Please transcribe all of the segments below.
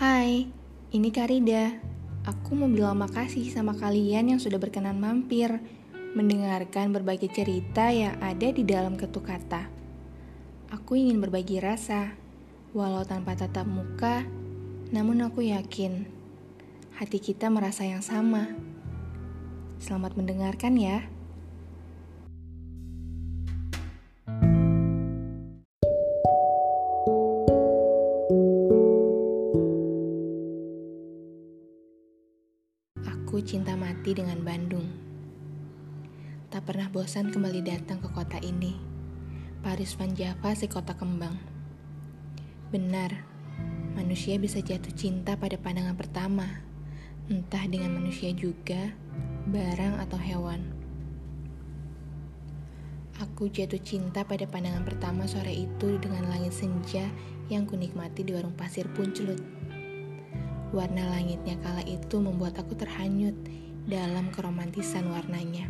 Hai, ini Karida. Aku mau bilang makasih sama kalian yang sudah berkenan mampir mendengarkan berbagai cerita yang ada di dalam ketuk kata. Aku ingin berbagi rasa, walau tanpa tatap muka, namun aku yakin hati kita merasa yang sama. Selamat mendengarkan ya. Aku cinta mati dengan Bandung. Tak pernah bosan kembali datang ke kota ini. Paris Van Java si kota kembang. Benar, manusia bisa jatuh cinta pada pandangan pertama. Entah dengan manusia juga, barang atau hewan. Aku jatuh cinta pada pandangan pertama sore itu dengan langit senja yang kunikmati di warung pasir puncelut. Warna langitnya kala itu membuat aku terhanyut dalam keromantisan warnanya.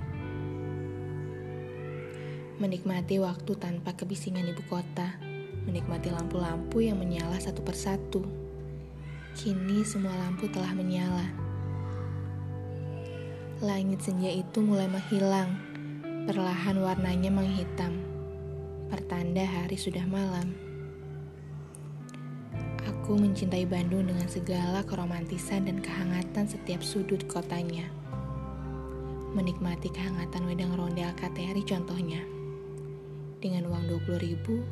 Menikmati waktu tanpa kebisingan ibu kota, menikmati lampu-lampu yang menyala satu persatu. Kini semua lampu telah menyala. Langit senja itu mulai menghilang, perlahan warnanya menghitam. Pertanda hari sudah malam. Aku mencintai Bandung dengan segala keromantisan dan kehangatan setiap sudut kotanya. Menikmati kehangatan wedang ronde Alkateri contohnya. Dengan uang 20 ribu,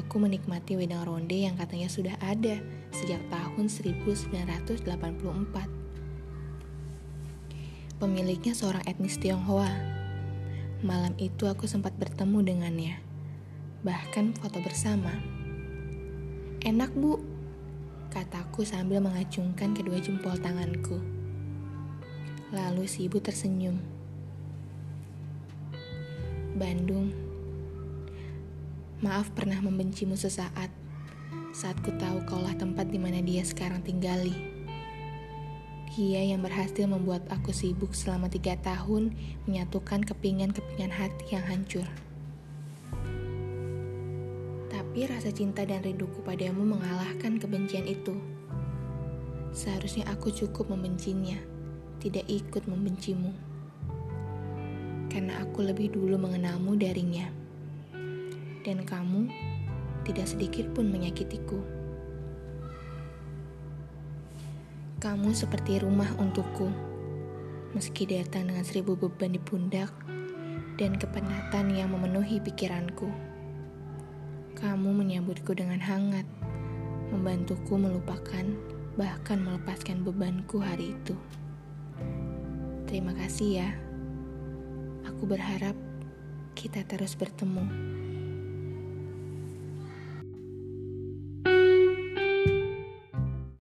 aku menikmati wedang ronde yang katanya sudah ada sejak tahun 1984. Pemiliknya seorang etnis Tionghoa. Malam itu aku sempat bertemu dengannya. Bahkan foto bersama. Enak bu, kataku sambil mengacungkan kedua jempol tanganku. Lalu si ibu tersenyum. Bandung, maaf pernah membencimu sesaat saat ku tahu kaulah tempat di mana dia sekarang tinggali. Dia yang berhasil membuat aku sibuk selama tiga tahun menyatukan kepingan-kepingan hati yang hancur. Tapi rasa cinta dan rinduku padamu mengalahkan kebencian itu. Seharusnya aku cukup membencinya, tidak ikut membencimu. Karena aku lebih dulu mengenalmu darinya. Dan kamu tidak sedikit pun menyakitiku. Kamu seperti rumah untukku, meski datang dengan seribu beban di pundak dan kepenatan yang memenuhi pikiranku. Kamu menyambutku dengan hangat, membantuku melupakan, bahkan melepaskan bebanku hari itu. Terima kasih ya. Aku berharap kita terus bertemu